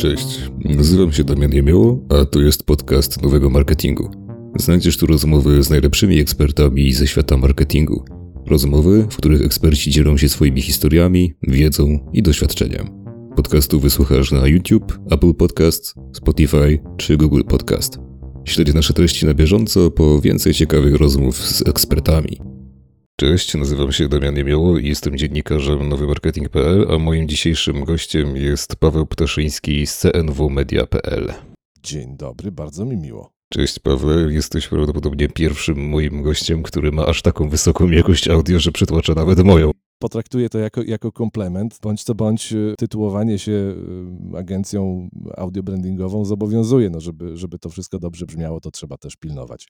Cześć, nazywam się Damian Jemioło, a to jest podcast Nowego Marketingu. Znajdziesz tu rozmowy z najlepszymi ekspertami ze świata marketingu. Rozmowy, w których eksperci dzielą się swoimi historiami, wiedzą i doświadczeniem. Podcastu wysłuchasz na YouTube, Apple Podcast, Spotify czy Google Podcast. Śledź nasze treści na bieżąco po więcej ciekawych rozmów z ekspertami. Cześć, nazywam się Damian Jemioło i jestem dziennikarzem nowymarketing.pl, a moim dzisiejszym gościem jest Paweł Ptaszyński z cnwmedia.pl. Dzień dobry, bardzo mi miło. Cześć Paweł, jesteś prawdopodobnie pierwszym moim gościem, który ma aż taką wysoką jakość audio, że przytłacza nawet moją potraktuję to jako, jako komplement, bądź co bądź y, tytułowanie się y, agencją audiobrandingową zobowiązuje, no żeby, żeby to wszystko dobrze brzmiało, to trzeba też pilnować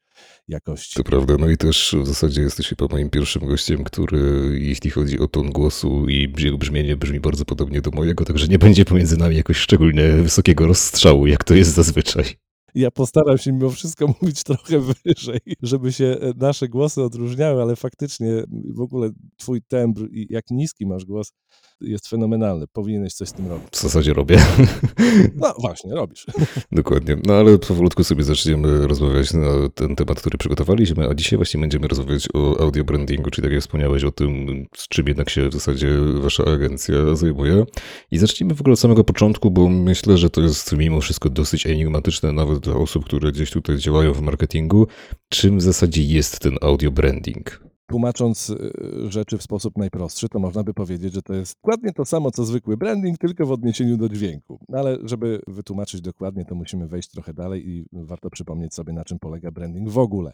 jakości. To prawda, no i też w zasadzie jesteś chyba moim pierwszym gościem, który jeśli chodzi o ton głosu i jego brzmienie brzmi bardzo podobnie do mojego, także nie będzie pomiędzy nami jakoś szczególnie wysokiego rozstrzału, jak to jest zazwyczaj. Ja postaram się mimo wszystko mówić trochę wyżej, żeby się e, nasze głosy odróżniały, ale faktycznie w ogóle twój tembr i jak niski masz głos, jest fenomenalny. Powinieneś coś z tym robić. W zasadzie robię. No właśnie, robisz. Dokładnie. No ale powolutku sobie zaczniemy rozmawiać na ten temat, który przygotowaliśmy, a dzisiaj właśnie będziemy rozmawiać o audio brandingu, czyli tak jak wspomniałeś o tym, z czym jednak się w zasadzie wasza agencja zajmuje. I zacznijmy w ogóle od samego początku, bo myślę, że to jest mimo wszystko dosyć enigmatyczne nawet dla osób, które gdzieś tutaj działają w marketingu. Czym w zasadzie jest ten audio branding? Tłumacząc y, rzeczy w sposób najprostszy, to można by powiedzieć, że to jest dokładnie to samo, co zwykły branding, tylko w odniesieniu do dźwięku. No ale żeby wytłumaczyć dokładnie, to musimy wejść trochę dalej i warto przypomnieć sobie, na czym polega branding w ogóle.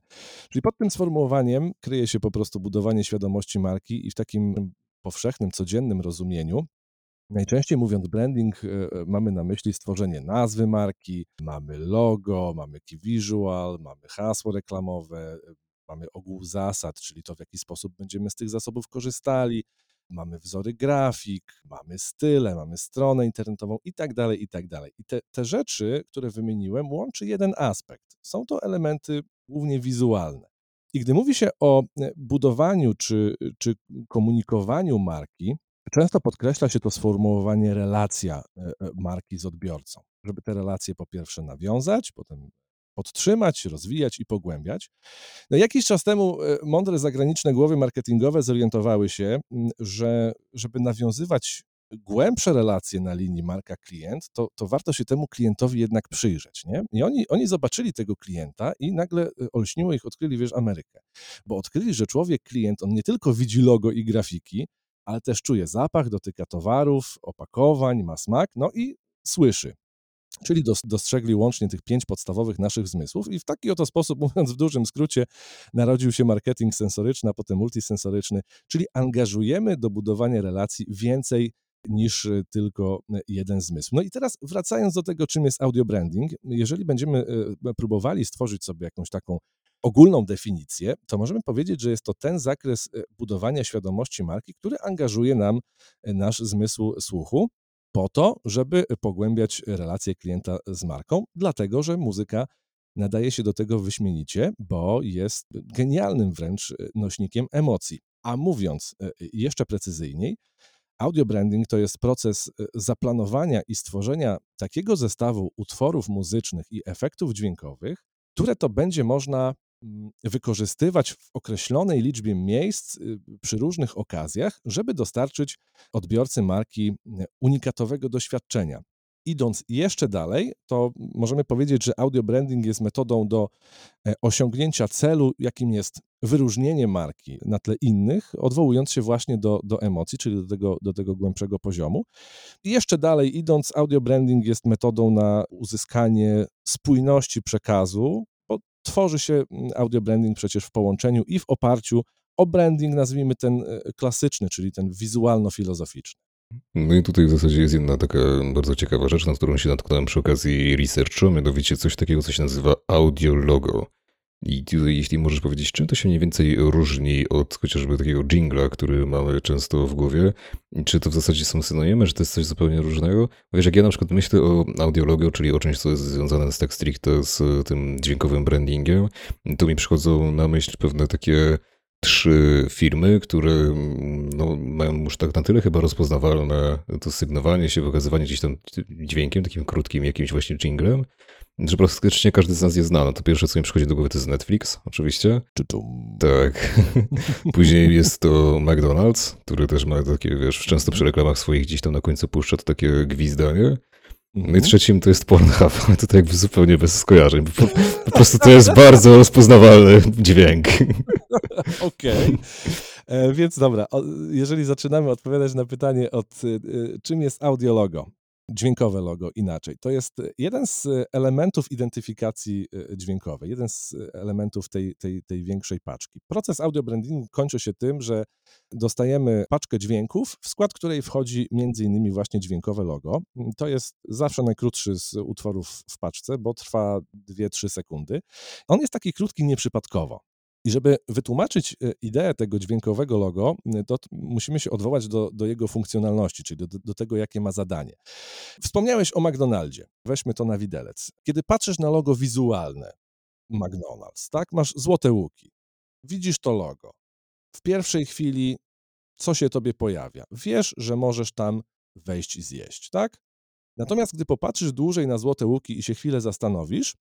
Czyli pod tym sformułowaniem kryje się po prostu budowanie świadomości marki i w takim powszechnym, codziennym rozumieniu Najczęściej mówiąc branding, e, e, mamy na myśli stworzenie nazwy marki, mamy logo, mamy key visual, mamy hasło reklamowe, mamy ogół zasad, czyli to w jaki sposób będziemy z tych zasobów korzystali, mamy wzory grafik, mamy style, mamy stronę internetową i tak dalej, i tak dalej. I te, te rzeczy, które wymieniłem, łączy jeden aspekt. Są to elementy głównie wizualne. I gdy mówi się o e, budowaniu czy, czy komunikowaniu marki, często podkreśla się to sformułowanie relacja e, e, marki z odbiorcą, żeby te relacje po pierwsze nawiązać, potem podtrzymać, rozwijać i pogłębiać. No, jakiś czas temu e, mądre zagraniczne głowy marketingowe zorientowały się, że żeby nawiązywać głębsze relacje na linii marka-klient, to, to warto się temu klientowi jednak przyjrzeć. Nie? I oni, oni zobaczyli tego klienta i nagle e, olśniło ich, odkryli, wiesz, Amerykę. Bo odkryli, że człowiek, klient, on nie tylko widzi logo i grafiki, ale też czuje zapach, dotyka towarów, opakowań, ma smak, no i słyszy. Czyli dostrzegli łącznie tych pięć podstawowych naszych zmysłów, i w taki oto sposób, mówiąc w dużym skrócie, narodził się marketing sensoryczny, a potem multisensoryczny, czyli angażujemy do budowania relacji więcej niż y, tylko y, jeden zmysł. No i teraz wracając do tego, czym jest audio branding, jeżeli będziemy y, próbowali stworzyć sobie jakąś taką ogólną definicję, to możemy powiedzieć, że jest to ten zakres budowania świadomości marki, który angażuje nam nasz zmysł słuchu, po to, żeby pogłębiać relacje klienta z marką, dlatego że muzyka nadaje się do tego wyśmienicie, bo jest genialnym wręcz nośnikiem emocji. A mówiąc e, jeszcze precyzyjniej, audio branding to jest proces e, zaplanowania i stworzenia takiego zestawu utworów muzycznych i efektów dźwiękowych, które to będzie można wykorzystywać w określonej liczbie miejsc y, przy różnych okazjach, żeby dostarczyć odbiorcy marki unikatowego doświadczenia. Idąc jeszcze dalej, to możemy powiedzieć, że audio branding jest metodą do e, osiągnięcia celu, jakim jest wyróżnienie marki na tle innych, odwołując się właśnie do, do emocji, czyli do tego, do tego głębszego poziomu. I jeszcze dalej idąc, audio branding jest metodą na uzyskanie spójności przekazu, tworzy się mm, audio branding przecież w połączeniu i w oparciu o branding, nazwijmy ten e, klasyczny, czyli ten wizualno-filozoficzny. No i tutaj w zasadzie jest jedna taka bardzo ciekawa rzecz, na którą się natknąłem przy okazji researchu, mianowicie coś takiego, co się nazywa audio logo. I tutaj, jeśli możesz powiedzieć, czym to się mniej więcej różni od chociażby takiego jingla, który mamy często w głowie, czy to w zasadzie są synonimy, czy to jest coś zupełnie różnego? Wiesz, jak ja na przykład myślę o audiologu, czyli o czymś, co jest związane z tak stricte z tym dźwiękowym brandingiem, to mi przychodzą na myśl pewne takie trzy firmy, które no, mają już tak na tyle chyba rozpoznawalne to sygnowanie się, wykazywanie gdzieś tam dźwiękiem, takim krótkim jakimś właśnie jinglem, że praktycznie każdy z nas je zna. No to pierwsze, co mi przychodzi do głowy, to jest Netflix, oczywiście. Tak. Później jest to McDonald's, który też ma takie, wiesz, często przy reklamach swoich gdzieś tam na końcu puszcza to takie gwizdanie. No i Mhm. trzecim to jest Pornhub, ale to tak jakby zupełnie bez skojarzeń. Po, po prostu to jest bardzo rozpoznawalny dźwięk. Okej. E, Więc dobra, jeżeli zaczynamy odpowiadać na pytanie od y, y, czym jest audio logo, dźwiękowe logo inaczej, to jest jeden z elementów identyfikacji y, dźwiękowej, jeden z elementów tej, tej, tej większej paczki. Proces audio brandingu kończy się tym, że dostajemy paczkę dźwięków, w skład której wchodzi między innymi właśnie dźwiękowe logo. To jest zawsze najkrótszy z utworów w paczce, bo trwa 2-3 sekundy. On jest taki krótki nieprzypadkowo. I żeby wytłumaczyć e, ideę tego dźwiękowego logo, e, to musimy się odwołać do, do jego funkcjonalności, czyli do, do tego, jakie ma zadanie. Wspomniałeś o McDonaldzie. Weźmy to na widelec. Kiedy patrzysz na logo wizualne McDonald's, tak? Masz złote łuki. Widzisz to logo. W pierwszej chwili co się tobie pojawia? Wiesz, że możesz tam wejść i zjeść, tak? Natomiast gdy popatrzysz dłużej na złote łuki i się chwilę zastanowisz,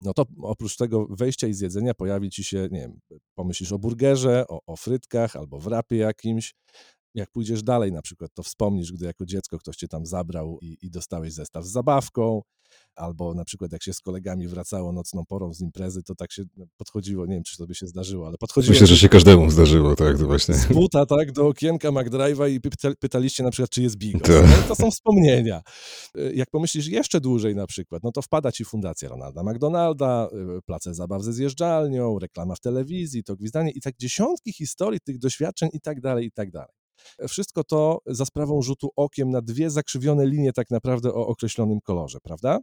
no to oprócz tego wejścia i zjedzenia pojawi ci się, nie wiem, pomyślisz o burgerze, o, o frytkach albo w rapie jakimś. Jak pójdziesz dalej na przykład, to wspomnisz, gdy jako dziecko ktoś cię tam zabrał i, i dostałeś zestaw z zabawką, albo na przykład jak się z kolegami wracało nocną porą z imprezy, to tak się podchodziło, nie wiem, czy to by się zdarzyło, ale podchodziło Myślę, że się każdemu zdarzyło, tak, to właśnie. z buta, tak, do okienka McDrive'a i pyta- pytaliście na przykład, czy jest bigos. Tak. No, to są wspomnienia. Y, Jak pomyślisz jeszcze dłużej na przykład, no to wpada ci Fundacja Ronalda McDonalda, y, place zabaw ze zjeżdżalnią, reklama w telewizji, to gwizdanie i tak dziesiątki historii tych doświadczeń i tak dalej, i tak dalej. Wszystko to za sprawą rzutu okiem na dwie zakrzywione linie tak naprawdę o określonym kolorze, prawda?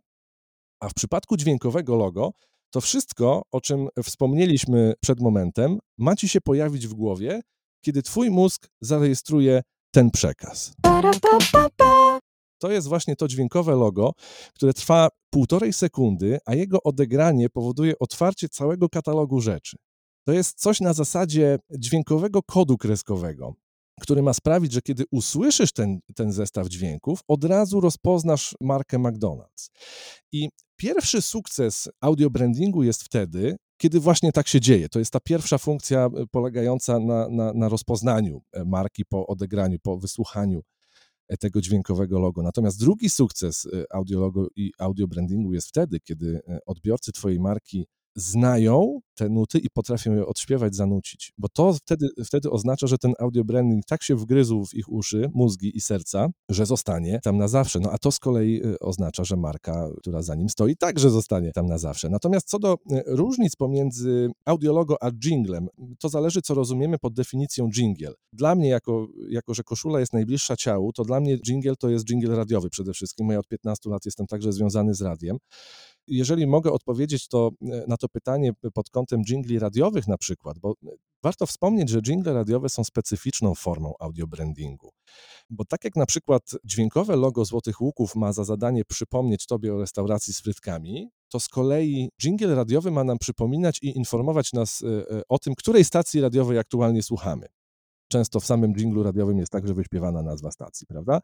A w przypadku dźwiękowego logo, to wszystko, o czym wspomnieliśmy przed momentem, ma ci się pojawić w głowie, kiedy twój mózg zarejestruje ten przekaz. To jest właśnie to dźwiękowe logo, które trwa półtorej sekundy, a jego odegranie powoduje otwarcie całego katalogu rzeczy. To jest coś na zasadzie dźwiękowego kodu kreskowego, który ma sprawić, że kiedy usłyszysz ten, ten zestaw dźwięków, od razu rozpoznasz markę McDonald's. I pierwszy sukces audio brandingu jest wtedy, kiedy właśnie tak się dzieje. To jest ta pierwsza funkcja e, polegająca na, na, na rozpoznaniu e, marki po odegraniu, po wysłuchaniu e, tego dźwiękowego logo. Natomiast drugi sukces audio logo i audio brandingu jest wtedy, kiedy odbiorcy Twojej marki znają te nuty i potrafią je odśpiewać, zanucić. Bo to wtedy, wtedy oznacza, że ten audio branding tak się wgryzł w ich uszy, mózgi i serca, że zostanie tam na zawsze. No a to z kolei y, oznacza, że marka, która za nim stoi, także zostanie tam na zawsze. Natomiast co do y, różnic pomiędzy audiologo a jinglem, to zależy, co rozumiemy pod definicją jingle. Dla mnie, jako, jako że koszula jest najbliższa ciału, to dla mnie jingle to jest jingle radiowy przede wszystkim. Ja od 15 lat jestem także związany z radiem. Jeżeli mogę odpowiedzieć to, e, na to pytanie pod kątem jingli radiowych na przykład, bo e, warto wspomnieć, że jingle radiowe są specyficzną formą audio brandingu. Bo tak jak na przykład dźwiękowe logo Złotych Łuków ma za zadanie przypomnieć Tobie o restauracji z frytkami, to z kolei jingle radiowy ma nam przypominać i informować nas e, o tym, której stacji radiowej aktualnie słuchamy. Często w samym dżinglu radiowym jest także wyśpiewana nazwa stacji, prawda?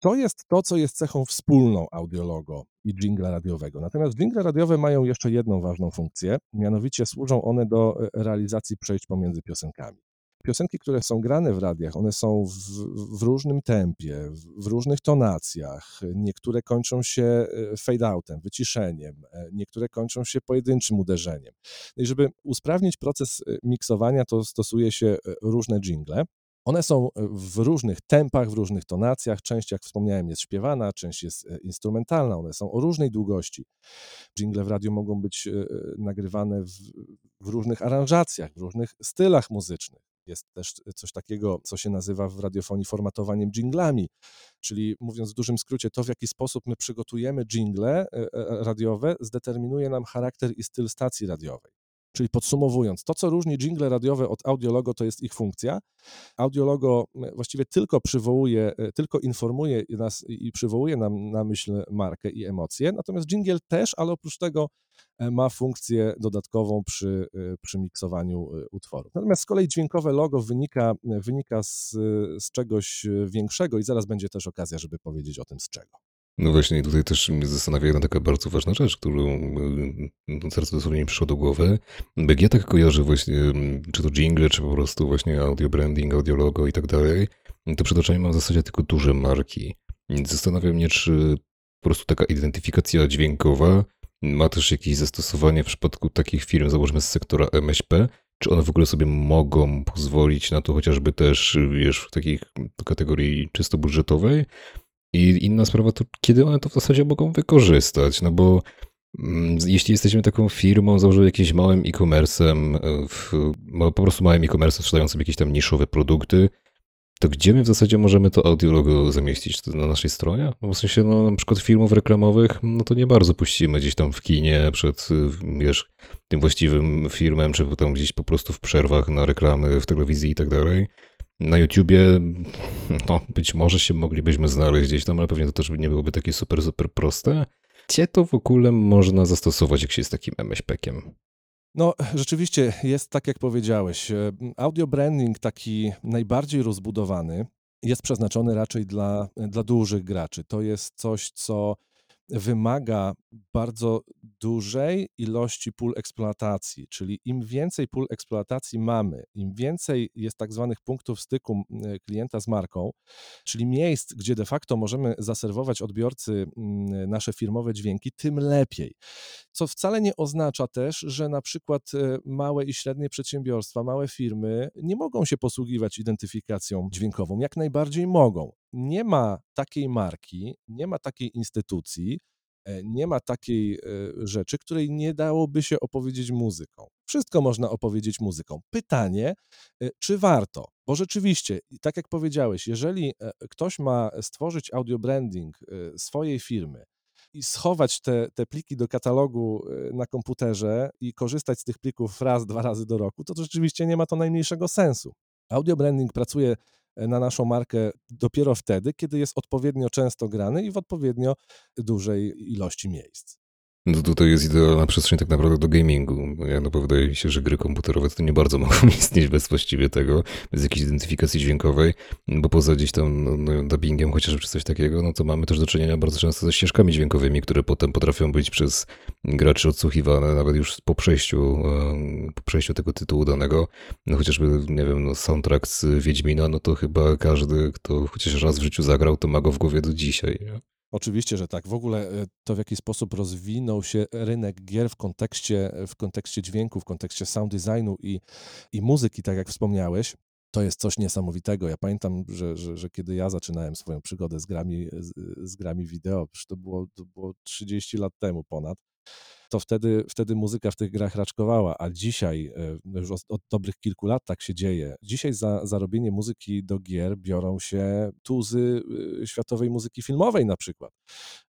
To jest to, co jest cechą wspólną audiologo i dżingla radiowego. Natomiast dżingle radiowe mają jeszcze jedną ważną funkcję, mianowicie służą one do e, realizacji przejść pomiędzy piosenkami. Piosenki, które są grane w radiach, one są w, w różnym tempie, w, różnych tonacjach. Niektóre kończą się e, fade-outem, wyciszeniem, e, niektóre kończą się pojedynczym uderzeniem. No I żeby usprawnić proces e, miksowania, to stosuje się różne jingle. One są w różnych tempach, w różnych tonacjach. Część, jak wspomniałem, jest śpiewana, część jest instrumentalna. One są o różnej długości. Jingle w radiu mogą być nagrywane w, w różnych aranżacjach, w różnych stylach muzycznych. Jest też coś takiego, co się nazywa w radiofonii formatowaniem jinglami, czyli mówiąc w dużym skrócie, to w jaki sposób my przygotujemy jingle e, e, radiowe, zdeterminuje nam charakter i styl stacji radiowej. Czyli podsumowując, to co różni jingle radiowe od audiologo to jest ich funkcja. Audiologo właściwie tylko przywołuje, tylko informuje nas i przywołuje nam na myśl markę i emocje, natomiast jingle też, ale oprócz tego ma funkcję dodatkową przy, przy miksowaniu utworów. Natomiast z kolei dźwiękowe logo wynika, wynika z, z czegoś większego i zaraz będzie też okazja, żeby powiedzieć o tym z czego. No właśnie, tutaj też mnie zastanawia jedna taka bardzo ważna rzecz, którą no, zaraz dosłownie mi przyszło do głowy. Ja tak kojarzę właśnie, czy to jingle, czy po prostu właśnie audio branding, audio logo i tak dalej, to przed oczami mam w zasadzie tylko duże marki. Więc zastanawiam mnie, czy po prostu taka identyfikacja dźwiękowa ma też jakieś zastosowanie w przypadku takich firm, załóżmy z sektora MŚP, czy one w ogóle sobie mogą pozwolić na to chociażby też, wiesz, w takich kategorii czysto budżetowej, i inna sprawa to, kiedy one to w zasadzie mogą wykorzystać, no bo mm, jeśli jesteśmy taką firmą, założymy jakimś małym e-commerce'em, po prostu małym e-commerce'em sprzedającym jakieś tam niszowe produkty, to gdzie my w zasadzie możemy to audio logo zamieścić? To na naszej stronie? No w sensie, no, na przykład filmów reklamowych, no to nie bardzo puścimy gdzieś tam w kinie przed, wiesz, tym właściwym filmem, czy tam gdzieś po prostu w przerwach na reklamy w telewizji i tak dalej na YouTubie, no być może się moglibyśmy znaleźć gdzieś tam, ale pewnie to też nie byłoby takie super, super proste. Gdzie to w ogóle można zastosować, jak się jest takim MŚP-kiem? No, rzeczywiście jest tak, jak powiedziałeś. Audio branding taki najbardziej rozbudowany jest przeznaczony raczej dla, dla dużych graczy. To jest coś, co wymaga bardzo dużej ilości pól eksploatacji, czyli im więcej pól eksploatacji mamy, im więcej jest tak zwanych punktów styku klienta z marką, czyli miejsc, gdzie de facto możemy zaserwować odbiorcy nasze firmowe dźwięki, tym lepiej. Co wcale nie oznacza też, że na przykład e, małe i średnie przedsiębiorstwa, małe firmy nie mogą się posługiwać identyfikacją dźwiękową. Jak najbardziej mogą nie ma takiej marki, nie ma takiej instytucji, e, nie ma takiej e, rzeczy, której nie dałoby się opowiedzieć muzyką. Wszystko można opowiedzieć muzyką. Pytanie, e, czy warto? Bo rzeczywiście, tak jak powiedziałeś, jeżeli ktoś ma stworzyć audio branding swojej firmy, i schować te, te pliki do katalogu na komputerze i korzystać z tych plików raz, dwa razy do roku, to, to rzeczywiście nie ma to najmniejszego sensu. Audio branding pracuje na naszą markę dopiero wtedy, kiedy jest odpowiednio często grany i w odpowiednio dużej ilości miejsc. No tutaj jest idealna przestrzeń tak naprawdę do gamingu. Ja no wydaje mi się, że gry komputerowe to nie bardzo mogą istnieć bez właściwie tego, bez jakiejś identyfikacji dźwiękowej, bo poza gdzieś tam no, no, dubbingiem chociażby czy coś takiego, no to mamy też do czynienia bardzo często ze ścieżkami dźwiękowymi, które potem potrafią być przez graczy odsłuchiwane nawet już po przejściu, po przejściu tego tytułu danego. No chociażby, nie wiem, no soundtrack z Wiedźmina, no to chyba każdy, kto chociaż raz w życiu zagrał, to ma go w głowie do dzisiaj. Nie? Oczywiście, że tak. W ogóle e, to, w jaki sposób rozwinął się rynek gier w kontekście, w kontekście dźwięku, w kontekście sound designu i, i muzyki, tak jak wspomniałeś, to jest coś niesamowitego. Ja pamiętam, że, że, że kiedy ja zaczynałem swoją przygodę z grami, z, z grami wideo, to było, to było 30 lat temu ponad, to wtedy, wtedy muzyka w tych grach raczkowała, a dzisiaj, e, już od, od dobrych kilku lat tak się dzieje. Dzisiaj za, za robienie muzyki do gier biorą się tuzy e, światowej muzyki filmowej na przykład.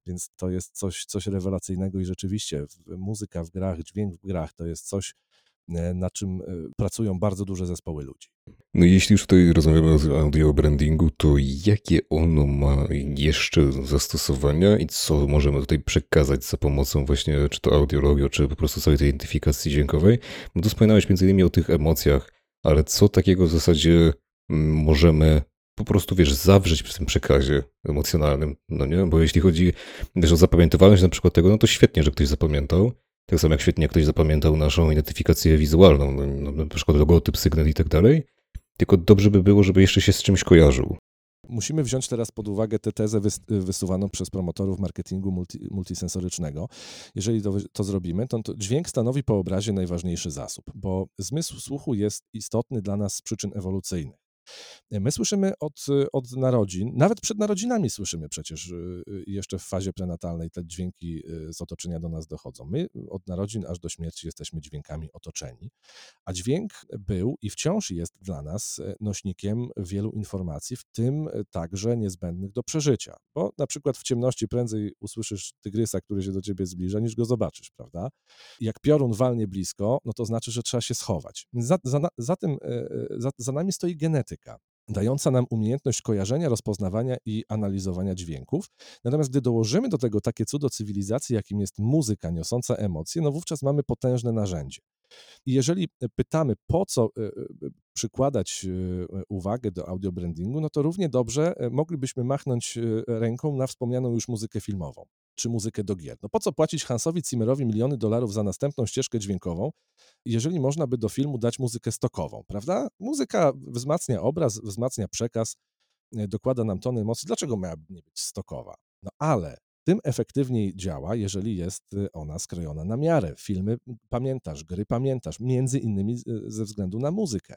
Więc to jest coś, coś rewelacyjnego i rzeczywiście muzyka w grach, dźwięk w grach to jest coś, na czym pracują bardzo duże zespoły ludzi. No jeśli już tutaj rozmawiamy o audio brandingu, to jakie ono ma jeszcze zastosowania i co możemy tutaj przekazać za pomocą właśnie czy to audiologio, czy po prostu całej tej identyfikacji dźwiękowej? Bo tu wspominałeś między innymi o tych emocjach, ale co takiego w zasadzie mm, możemy po prostu, wiesz, zawrzeć w tym przekazie emocjonalnym, no nie? Bo jeśli chodzi, wiesz, o zapamiętywalność na przykład tego, no to świetnie, że ktoś zapamiętał, tak samo jak świetnie ktoś zapamiętał naszą identyfikację wizualną, no, na przykład logotyp, sygnał i tak dalej, tylko dobrze by było, żeby jeszcze się z czymś kojarzył. Musimy wziąć teraz pod uwagę tę tezę wysuwaną przez promotorów marketingu multi, multisensorycznego. Jeżeli to, to zrobimy, to, to, dźwięk stanowi po obrazie najważniejszy zasób, bo zmysł słuchu jest istotny dla nas z przyczyn ewolucyjnych. My słyszymy od, od narodzin, nawet przed narodzinami słyszymy przecież jeszcze w fazie prenatalnej te dźwięki z otoczenia do nas dochodzą. My od narodzin aż do śmierci jesteśmy dźwiękami otoczeni, a dźwięk był i wciąż jest dla nas nośnikiem wielu informacji, w tym także niezbędnych do przeżycia. Bo na przykład w ciemności prędzej usłyszysz tygrysa, który się do ciebie zbliża, niż go zobaczysz, prawda? Jak piorun walnie blisko, no to znaczy, że trzeba się schować. Za, za, za tym, za, za nami stoi genetyka dająca nam umiejętność kojarzenia, rozpoznawania i analizowania dźwięków. Natomiast gdy dołożymy do tego takie cudo cywilizacji, jakim jest muzyka niosąca emocje, no wówczas mamy potężne narzędzie. I jeżeli pytamy, po co e, e, przykładać e, uwagę do audiobrandingu, no to równie dobrze moglibyśmy machnąć ręką na wspomnianą już muzykę filmową czy muzykę do gier. No po co płacić Hansowi Zimmerowi miliony dolarów za następną ścieżkę dźwiękową, jeżeli można by do filmu dać muzykę stokową, prawda? Muzyka wzmacnia obraz, wzmacnia przekaz, dokłada nam tony emocji. Dlaczego miałaby nie być stokowa? No ale tym efektywniej działa, jeżeli jest y, ona skrojona na miarę. Filmy pamiętasz, gry pamiętasz, między innymi ze względu na muzykę.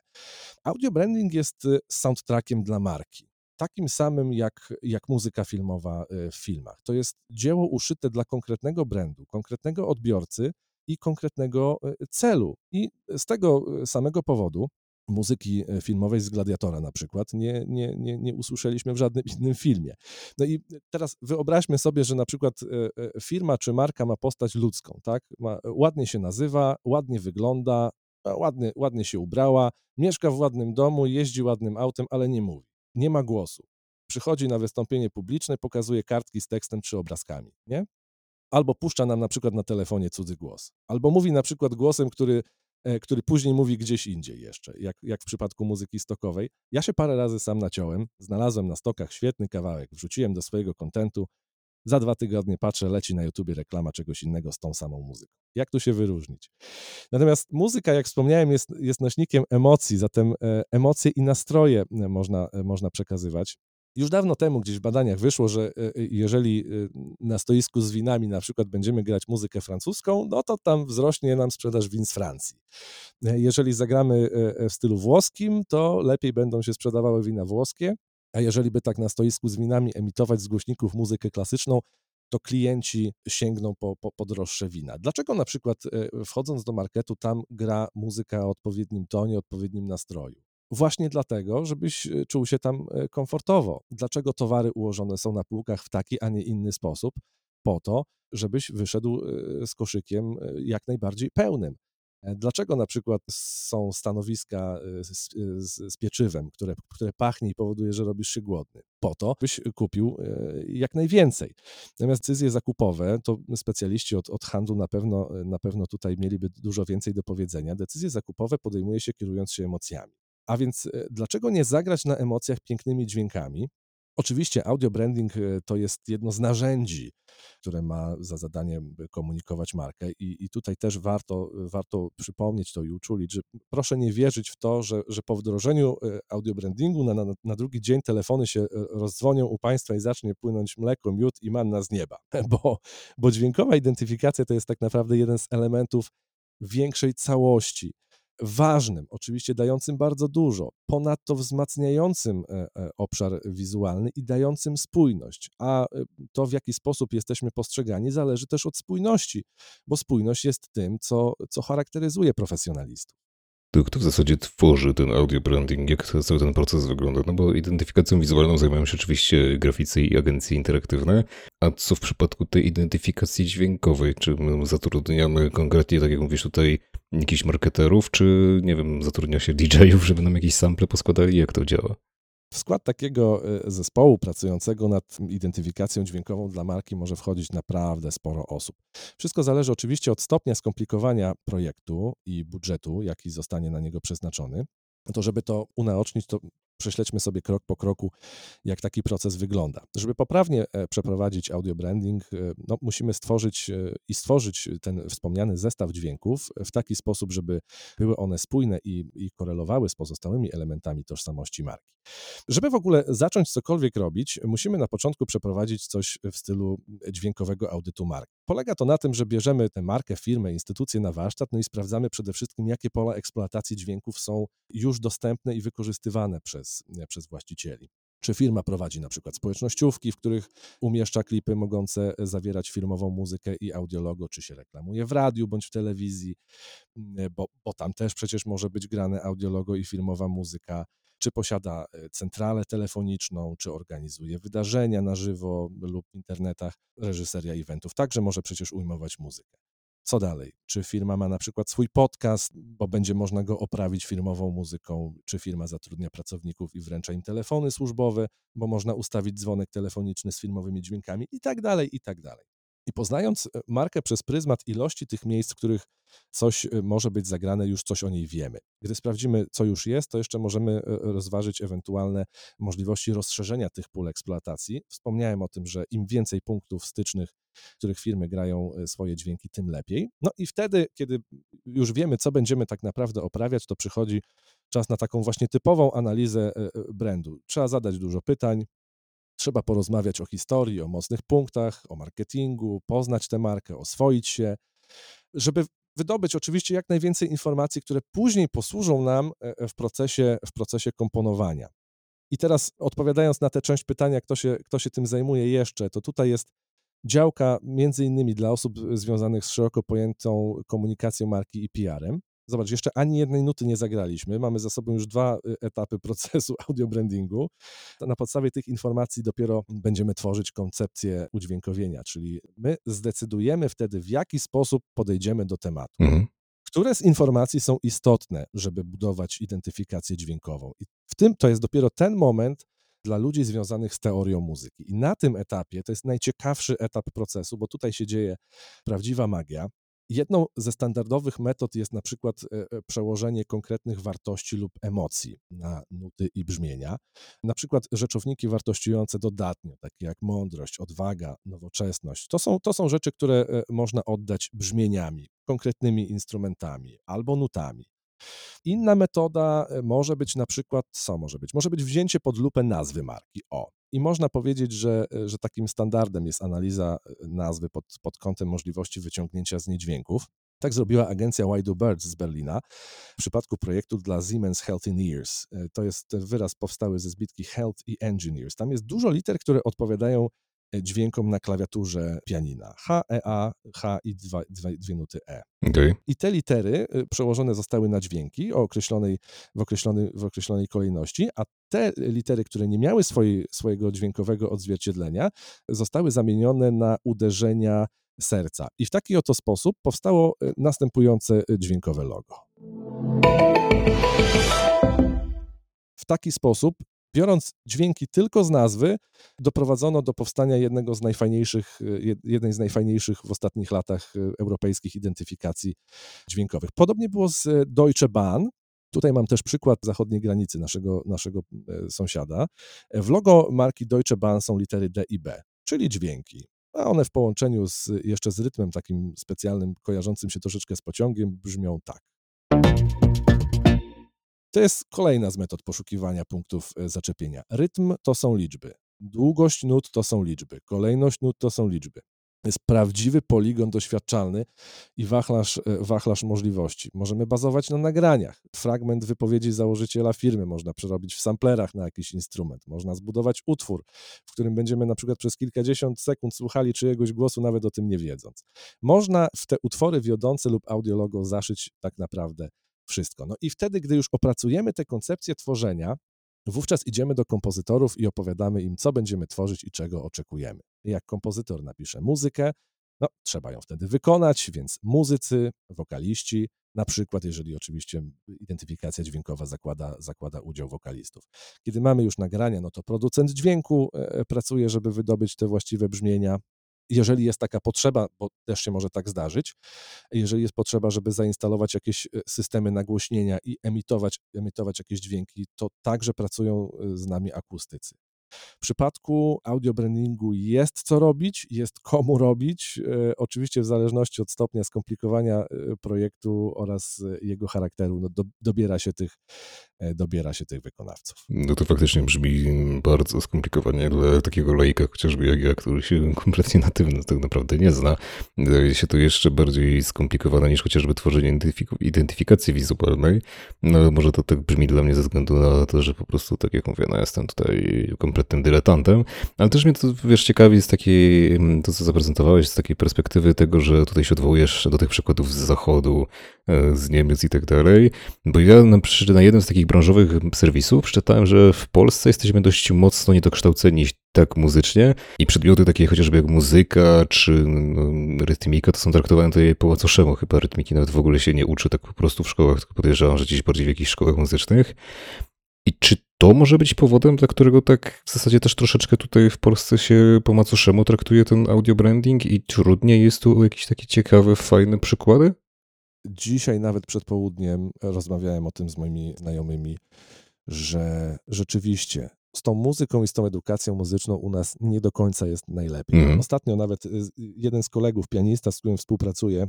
Audio branding jest soundtrackiem dla marki. Takim samym jak, jak muzyka filmowa y, w filmach. To jest dzieło uszyte dla konkretnego brandu, konkretnego odbiorcy i konkretnego celu. I z tego samego powodu muzyki filmowej z Gladiatora na przykład nie, nie, nie, nie usłyszeliśmy w żadnym innym filmie. No i teraz wyobraźmy sobie, że na przykład firma czy marka ma postać ludzką, tak? Ma, ładnie się nazywa, ładnie wygląda, ładnie, ładnie się ubrała, mieszka w ładnym domu, jeździ ładnym autem, ale nie mówi. Nie ma głosu. Przychodzi na wystąpienie publiczne, pokazuje kartki z tekstem czy obrazkami, nie? Albo puszcza nam na przykład na telefonie cudzy głos. Albo mówi na przykład głosem, który E, który później mówi gdzieś indziej jeszcze, jak, jak w przypadku muzyki stokowej. Ja się parę razy sam naciąłem, znalazłem na stokach świetny kawałek, wrzuciłem do swojego kontentu, za dwa tygodnie patrzę, leci na YouTubie reklama czegoś innego z tą samą muzyką. Jak tu się wyróżnić? Natomiast muzyka, jak wspomniałem, jest, jest nośnikiem emocji, zatem e, emocje i nastroje e, można, można przekazywać. Już dawno temu gdzieś w badaniach wyszło, że e, e, jeżeli e, na stoisku z winami na przykład będziemy grać muzykę francuską, no to tam wzrośnie nam sprzedaż win z Francji. Jeżeli zagramy w stylu włoskim, to lepiej będą się sprzedawały wina włoskie, a jeżeli by tak na stoisku z winami emitować z głośników muzykę klasyczną, to klienci sięgną po, po, po droższe wina. Dlaczego na przykład wchodząc do marketu tam gra muzyka o odpowiednim tonie, odpowiednim nastroju? Właśnie dlatego, żebyś e, czuł się tam e, komfortowo. Dlaczego towary ułożone są na półkach w taki, a nie inny sposób? Po to, żebyś wyszedł e, z koszykiem jak najbardziej pełnym. Dlaczego na przykład są stanowiska z, z, z, pieczywem, które, które pachnie i powoduje, że robisz się głodny? Po to, byś kupił jak najwięcej. Natomiast decyzje zakupowe, to specjaliści od, od handlu na pewno, na pewno tutaj mieliby dużo więcej do powiedzenia. Decyzje zakupowe podejmuje się kierując się emocjami. A więc e, dlaczego nie zagrać na emocjach pięknymi dźwiękami? Oczywiście audio branding e, to jest jedno z narzędzi, które ma za zadanie komunikować markę i, i tutaj też warto, warto przypomnieć to i uczulić, że proszę nie wierzyć w to, że, że po wdrożeniu e, audio brandingu na, na, na drugi dzień telefony się rozdzwonią u Państwa i zacznie płynąć mleko, miód i manna z nieba, bo, bo dźwiękowa identyfikacja to jest tak naprawdę jeden z elementów większej całości ważnym, oczywiście dającym bardzo dużo, ponadto wzmacniającym e, e, obszar wizualny i dającym spójność. A e, to, w jaki sposób jesteśmy postrzegani, zależy też od spójności, bo spójność jest tym, co, co charakteryzuje profesjonalistów. To kto w zasadzie tworzy ten audio branding? Jak cały ten proces wygląda? No bo identyfikacją wizualną zajmują się oczywiście graficy i agencje interaktywne. A co w przypadku tej identyfikacji dźwiękowej? Czy my zatrudniamy konkretnie, tak jak mówisz tutaj, jakichś marketerów, czy nie wiem, zatrudnia się DJ-ów, żeby nam jakieś sample poskładali? Jak to działa? W skład takiego e, zespołu pracującego nad identyfikacją dźwiękową dla marki może wchodzić naprawdę sporo osób. Wszystko zależy oczywiście od stopnia skomplikowania projektu i budżetu, jaki zostanie na niego przeznaczony. To, żeby to unaocznić, to prześledźmy sobie krok po kroku, jak taki proces wygląda. Żeby poprawnie e, przeprowadzić audio branding, e, no, musimy stworzyć e, i stworzyć ten wspomniany zestaw dźwięków w taki sposób, żeby były one spójne i, i korelowały z pozostałymi elementami tożsamości marki. Żeby w ogóle zacząć cokolwiek robić, musimy na początku przeprowadzić coś w stylu dźwiękowego audytu marki. Polega to na tym, że bierzemy tę markę, firmę, instytucję na warsztat, no i sprawdzamy przede wszystkim, jakie pola eksploatacji dźwięków są już dostępne i wykorzystywane przez przez, przez właścicieli. Czy firma prowadzi na przykład społecznościówki, w których umieszcza klipy mogące zawierać filmową muzykę i audiologo, czy się reklamuje w radiu bądź w telewizji, bo, bo tam też przecież może być grane audiologo i filmowa muzyka czy posiada e, centralę telefoniczną, czy organizuje wydarzenia na żywo lub w internetach, reżyseria eventów. Także może przecież ujmować muzykę. Co dalej? Czy firma ma na przykład swój podcast, bo będzie można go oprawić filmową muzyką, czy firma zatrudnia pracowników i wręcza im telefony służbowe, bo można ustawić dzwonek telefoniczny z filmowymi dźwiękami i tak dalej, i tak dalej. I poznając e, markę przez pryzmat ilości tych miejsc, w których coś e, może być zagrane, już coś o niej wiemy. Gdy sprawdzimy, co już jest, to jeszcze możemy e, rozważyć ewentualne możliwości rozszerzenia tych pól eksploatacji. Wspomniałem o tym, że im więcej punktów stycznych, w których firmy grają swoje dźwięki, tym lepiej. No i wtedy, kiedy już wiemy, co będziemy tak naprawdę oprawiać, to przychodzi czas na taką właśnie typową analizę brandu. Trzeba zadać dużo pytań, Trzeba porozmawiać o historii, o mocnych punktach, o marketingu, poznać tę markę, oswoić się, żeby wydobyć oczywiście jak najwięcej informacji, które później posłużą nam e, e, w procesie, w procesie komponowania. I teraz odpowiadając na tę część pytania, kto się, kto się tym zajmuje jeszcze, to tutaj jest działka między innymi dla osób związanych z szeroko pojętą komunikacją marki i PR-em. Zobacz, jeszcze ani jednej nuty nie zagraliśmy. Mamy za sobą już dwa y, etapy procesu audio brandingu. Na podstawie tych informacji dopiero będziemy tworzyć koncepcję udźwiękowienia, czyli my zdecydujemy wtedy, w jaki sposób podejdziemy do tematu. Mhm. Które z informacji są istotne, żeby budować identyfikację dźwiękową? I w tym to jest dopiero ten moment, dla ludzi związanych z teorią muzyki. I na tym etapie to jest najciekawszy etap procesu, bo tutaj się dzieje prawdziwa magia. Jedną ze standardowych metod jest na przykład e, e, przełożenie konkretnych wartości lub emocji na nuty i brzmienia. Na przykład rzeczowniki wartościujące dodatnio, takie jak mądrość, odwaga, nowoczesność. To są, to są rzeczy, które e, można oddać brzmieniami, konkretnymi instrumentami albo nutami. Inna metoda może być na przykład, co może być? Może być wzięcie pod lupę nazwy marki. O, i można powiedzieć, że, że takim standardem jest analiza e, nazwy pod, pod kątem możliwości wyciągnięcia z niej dźwięków. Tak zrobiła agencja Why Do Birds z Berlina w przypadku projektu dla Siemens Healthineers. E, to jest wyraz powstały ze zbitki Health i Engineers. Tam jest dużo liter, które odpowiadają E, dźwiękom na klawiaturze pianina. H, E, A, H i dwa, dwie, dwie nuty E. Okay. I te litery e, przełożone zostały na dźwięki o określonej, w, określonej, w określonej kolejności, a te litery, które nie miały swojej, swojego dźwiękowego odzwierciedlenia, zostały zamienione na uderzenia serca. I w taki oto sposób powstało e, następujące dźwiękowe logo. W taki sposób biorąc dźwięki tylko z nazwy, doprowadzono do powstania jednego z najfajniejszych, e, jednej z najfajniejszych w ostatnich latach e, europejskich identyfikacji dźwiękowych. Podobnie było z e, Deutsche Bahn. Tutaj mam też przykład zachodniej granicy naszego, naszego sąsiada. W logo marki Deutsche Bahn są litery D i B, czyli dźwięki. A one w połączeniu z, jeszcze z rytmem takim specjalnym, kojarzącym się troszeczkę z pociągiem, brzmią tak. To jest kolejna z metod poszukiwania punktów e, zaczepienia. Rytm to są liczby, długość nut to są liczby, kolejność nut to są liczby. Jest prawdziwy poligon doświadczalny i wachlarz, e, wachlarz możliwości. Możemy bazować na nagraniach. Fragment wypowiedzi założyciela firmy można przerobić w samplerach na jakiś instrument. Można zbudować utwór, w którym będziemy na przykład przez kilkadziesiąt sekund słuchali czyjegoś głosu, nawet o tym nie wiedząc. Można w te utwory wiodące lub audiologo zaszyć tak naprawdę wszystko. No i wtedy, gdy już opracujemy te koncepcje tworzenia, wówczas idziemy do kompozytorów i opowiadamy im, co będziemy tworzyć i czego oczekujemy. Jak kompozytor napisze muzykę, no, trzeba ją wtedy wykonać, więc muzycy, wokaliści, na przykład, jeżeli oczywiście identyfikacja dźwiękowa zakłada, zakłada udział wokalistów. Kiedy mamy już nagrania, no to producent dźwięku e, e, pracuje, żeby wydobyć te właściwe brzmienia, jeżeli jest taka potrzeba, bo też się może tak zdarzyć, jeżeli jest potrzeba, żeby zainstalować jakieś e, systemy nagłośnienia i emitować, emitować jakieś dźwięki, to także pracują e, z nami akustycy. W przypadku audio brandingu jest co robić, jest komu robić. E, oczywiście w zależności od stopnia skomplikowania e, projektu oraz jego charakteru, no do, dobiera, się tych, dobiera się tych wykonawców. No to faktycznie brzmi bardzo skomplikowanie dla takiego laika, chociażby jak ja, który się kompletnie na tym tak naprawdę nie zna. Wydaje się to jeszcze bardziej skomplikowane niż chociażby tworzenie identyfikacji wizualnej. No może to tak brzmi dla mnie ze względu na to, że po prostu, tak jak mówię, no jestem tutaj kompletnym dyletantem, ale też mnie to, wiesz, ciekawi z takiej, to co zaprezentowałeś, z takiej perspektywy tego, że tutaj się odwołujesz do tych przykładów z zachodu, e, z Niemiec i tak dalej, bo ja na, na jednym z takich branżowych serwisów przeczytałem, że w Polsce jesteśmy dość mocno niedokształceni tak muzycznie i przedmioty takie chociażby jak muzyka czy no, rytmika to są traktowane tutaj po łacoszemu. Chyba rytmiki nawet w ogóle się nie uczy tak po prostu w szkołach, tylko podejrzewam, że gdzieś bardziej w jakichś szkołach muzycznych. I czy to może być powodem, dla którego tak w zasadzie też troszeczkę tutaj w Polsce się po macoszemu traktuje ten audio branding i trudniej jest tu jakieś takie ciekawe, fajne przykłady? Dzisiaj nawet przed południem rozmawiałem o tym z moimi znajomymi, że rzeczywiście z tą muzyką i z tą edukacją muzyczną u nas nie do końca jest najlepiej. Mm. Ostatnio nawet y, jeden z kolegów, pianista, z którym współpracuję,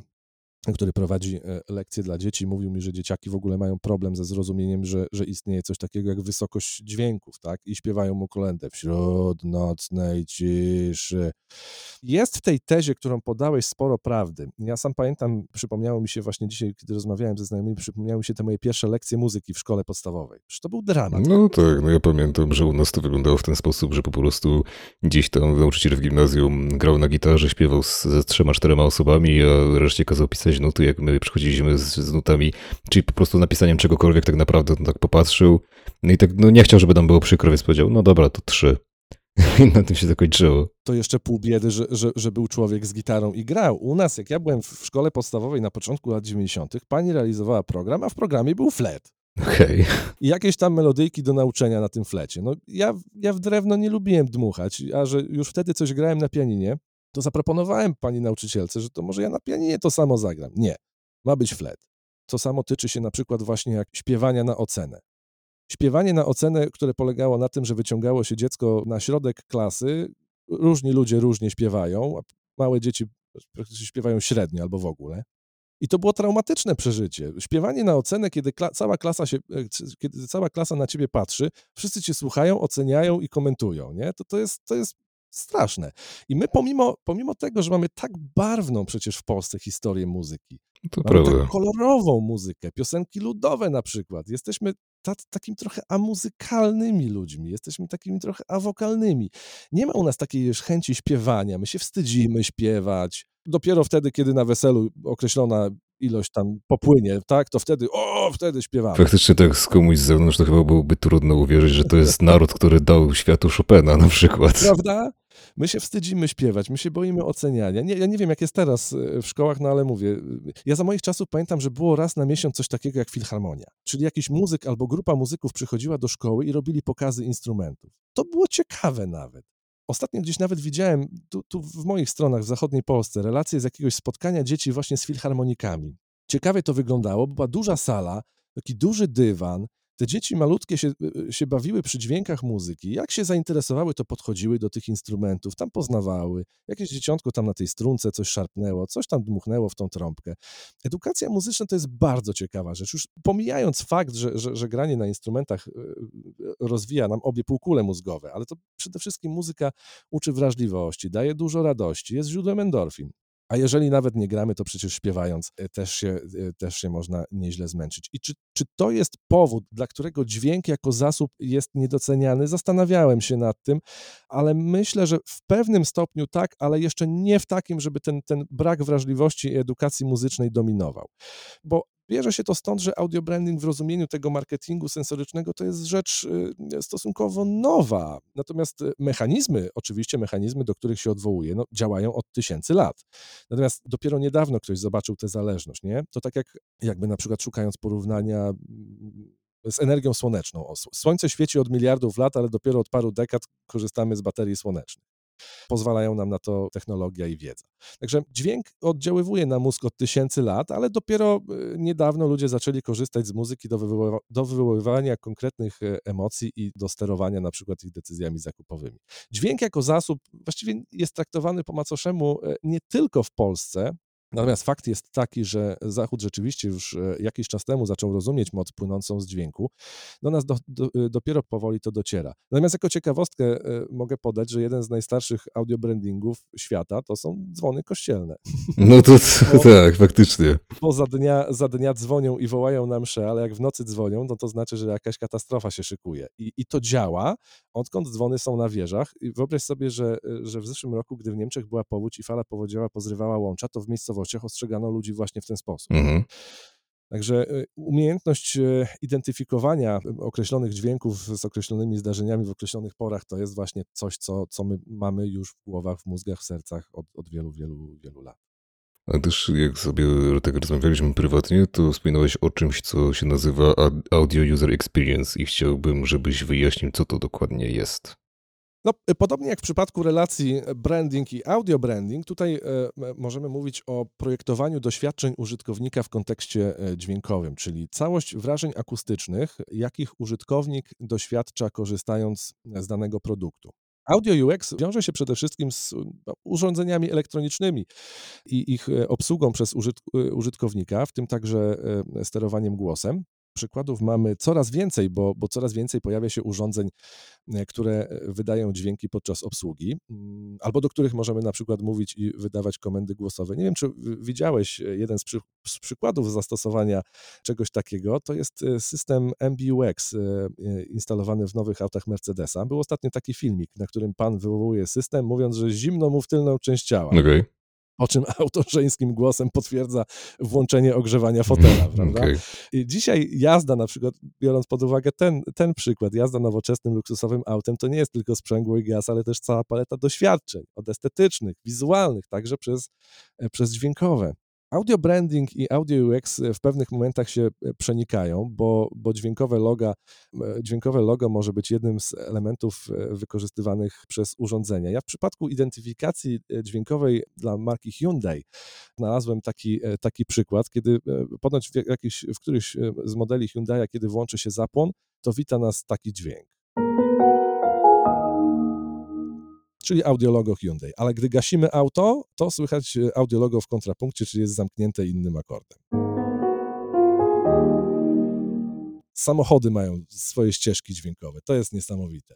który prowadzi e, lekcje dla dzieci, mówił mi, że dzieciaki w ogóle mają problem ze zrozumieniem, że, że istnieje coś takiego jak wysokość dźwięków, tak? I śpiewają mu kolędę wśród nocnej ciszy. Jest w tej tezie, którą podałeś, sporo prawdy. Ja sam pamiętam, przypomniało mi się właśnie dzisiaj, kiedy rozmawiałem ze znajomymi, przypomniały mi się te moje pierwsze lekcje muzyki w szkole podstawowej. Przecież to był dramat. No tak, no ja pamiętam, że u nas to wyglądało w ten sposób, że po prostu gdzieś tam nauczyciel w gimnazjum grał na gitarze, śpiewał z, ze trzema, czterema osobami, a reszcie kazał pisać pisać nuty, jak my przychodziliśmy z, z, nutami, czyli po prostu napisaniem czegokolwiek tak naprawdę on tak popatrzył, no i tak no nie chciał, żeby tam było przykro, więc powiedział, no dobra, to trzy. I na tym się zakończyło. To jeszcze pół biedy, że, że, że był człowiek z gitarą i grał. U nas, jak ja byłem w szkole podstawowej na początku lat 90., pani realizowała program, a w programie był flet. Okej. Okay. I jakieś tam melodyjki do nauczenia na tym flecie. No, ja, ja w drewno nie lubiłem dmuchać, a że już wtedy coś grałem na pianinie, to zaproponowałem pani nauczycielce, że to może ja na pianinie to samo zagram. Nie, ma być flet. To samo tyczy się na przykład właśnie jak śpiewania na ocenę. Śpiewanie na ocenę, które polegało na tym, że wyciągało się dziecko na środek klasy, różni ludzie różnie śpiewają, a małe dzieci praktycznie śpiewają średnio albo w ogóle. I to było traumatyczne przeżycie. Śpiewanie na ocenę, kiedy kla cała, klasa się, e, kiedy cała klasa na ciebie patrzy, wszyscy cię słuchają, oceniają i komentują. Nie? To, to, jest, to jest straszne. I my pomimo, pomimo tego, że mamy tak barwną przecież w Polsce historię muzyki, to mamy tak kolorową muzykę, piosenki ludowe na przykład, jesteśmy ta, takim trochę amuzykalnymi ludźmi, jesteśmy takimi trochę awokalnymi. Nie ma u nas takiej już chęci śpiewania, my się wstydzimy śpiewać. Dopiero wtedy, kiedy na weselu określona ilość tam popłynie, tak, to wtedy, o, wtedy śpiewamy. Faktycznie tak z komuś z zewnątrz to chyba byłoby trudno uwierzyć, że to jest naród, który dał światu Chopina na przykład. Prawda? My się wstydzimy śpiewać, my się boimy oceniania. Nie, ja nie wiem, jak jest teraz e, w szkołach, no ale mówię, ja za moich czasów pamiętam, że było raz na miesiąc coś takiego jak filharmonia. Czyli jakiś muzyk albo grupa muzyków przychodziła do szkoły i robili pokazy instrumentów. To było ciekawe nawet. Ostatnio gdzieś nawet widziałem tu, tu, w moich stronach w zachodniej Polsce relacje z jakiegoś spotkania dzieci właśnie z filharmonikami. Ciekawie to wyglądało, była duża sala, taki duży dywan, te dzieci malutkie się, y, się bawiły przy dźwiękach muzyki. Jak się zainteresowały, to podchodziły do tych instrumentów, tam poznawały. Jakieś dzieciątko tam na tej strunce coś szarpnęło, coś tam dmuchnęło w tą trąbkę. Edukacja muzyczna to jest bardzo ciekawa rzecz. Już pomijając fakt, że, że, że granie na instrumentach y, rozwija nam obie półkule mózgowe, ale to przede wszystkim muzyka uczy wrażliwości, daje dużo radości, jest źródłem endorfin. A jeżeli nawet nie gramy, to przecież śpiewając e, też się, e, też się można nieźle zmęczyć. I czy, czy to jest powód, dla którego dźwięk jako zasób jest niedoceniany? Zastanawiałem się nad tym, ale myślę, że w pewnym stopniu tak, ale jeszcze nie w takim, żeby ten, ten brak wrażliwości i edukacji muzycznej dominował. Bo Bierze się to stąd, że audio branding w rozumieniu tego marketingu sensorycznego to jest rzecz y, stosunkowo nowa. Natomiast y, mechanizmy, oczywiście mechanizmy, do których się odwołuje, no, działają od tysięcy lat. Natomiast dopiero niedawno ktoś zobaczył tę zależność, nie? To tak jak jakby na przykład szukając porównania mm, z energią słoneczną. Słońce świeci od miliardów lat, ale dopiero od paru dekad korzystamy z baterii słonecznych. Pozwalają nam na to technologia i wiedza. Także dźwięk oddziaływuje na mózg od tysięcy lat, ale dopiero e, niedawno ludzie zaczęli korzystać z muzyki do, wywoła do wywoływania konkretnych e, emocji i do sterowania na przykład ich decyzjami zakupowymi. Dźwięk jako zasób właściwie jest traktowany po macoszemu e, nie tylko w Polsce, Natomiast fakt jest taki, że Zachód rzeczywiście już e, jakiś czas temu zaczął rozumieć moc płynącą z dźwięku. Do nas do, do, e, dopiero powoli to dociera. Natomiast jako ciekawostkę e, mogę podać, że jeden z najstarszych audio brandingów świata to są dzwony kościelne. No to, to tak, faktycznie. Bo za dnia, za dnia dzwonią i wołają na mszę, ale jak w nocy dzwonią, no to znaczy, że jakaś katastrofa się szykuje. I, i to działa, odkąd dzwony są na wieżach. I wyobraź sobie, że, że w zeszłym roku, gdy w Niemczech była powódź i fala powodziowa pozrywała łącza, to w miejscowości miejscowościach ostrzegano ludzi właśnie w ten sposób. Mhm. Także y, umiejętność y, identyfikowania określonych dźwięków z określonymi zdarzeniami w określonych porach to jest właśnie coś, co, co my mamy już w głowach, w mózgach, w sercach od, od wielu, wielu, wielu lat. A też jak sobie tak rozmawialiśmy prywatnie, to wspominałeś o czymś, co się nazywa Audio User Experience i chciałbym, żebyś wyjaśnił, co to dokładnie jest. No, y, podobnie jak w przypadku relacji branding i audio branding, tutaj e, możemy mówić o projektowaniu doświadczeń użytkownika w kontekście e, dźwiękowym, czyli całość wrażeń akustycznych, jakich użytkownik doświadcza korzystając z danego produktu. Audio UX wiąże się przede wszystkim z no, urządzeniami elektronicznymi i ich e, obsługą przez użytkownika, w tym także sterowaniem głosem. Przykładów mamy coraz więcej, bo, bo coraz więcej pojawia się urządzeń, e, które e, wydają dźwięki podczas obsługi, mm, albo do których możemy na przykład mówić i wydawać komendy głosowe. Nie wiem, czy widziałeś e, jeden z, przy, z przykładów zastosowania czegoś takiego. To jest system MBUX instalowany w nowych autach Mercedesa. Był ostatnio taki filmik, na którym pan wywołuje system, mówiąc, że zimno mu w tylną część ciała. Okay po czym auto żeńskim głosem potwierdza włączenie ogrzewania fotela, prawda? Okay. Dzisiaj jazda na przykład, biorąc pod uwagę ten, ten przykład, jazda nowoczesnym, luksusowym autem, to nie jest tylko sprzęgło i gaz, ale też cała paleta doświadczeń, od estetycznych, wizualnych, także przez, e, przez dźwiękowe. Audio branding i audio UX w pewnych momentach się e, przenikają, bo, bo dźwiękowe, loga, e, dźwiękowe logo może być jednym z elementów e, wykorzystywanych przez urządzenia. Ja w przypadku identyfikacji dźwiękowej dla marki Hyundai znalazłem taki, taki przykład, kiedy ponoć w, jakiś, w którymś z modeli Hyundai, kiedy włączy się zapłon, to wita nas taki dźwięk czyli audiologo Hyundai. Ale gdy gasimy auto, to słychać e, audiologo w kontrapunkcie, czyli jest zamknięte innym akordem. Samochody mają swoje ścieżki dźwiękowe. To jest niesamowite.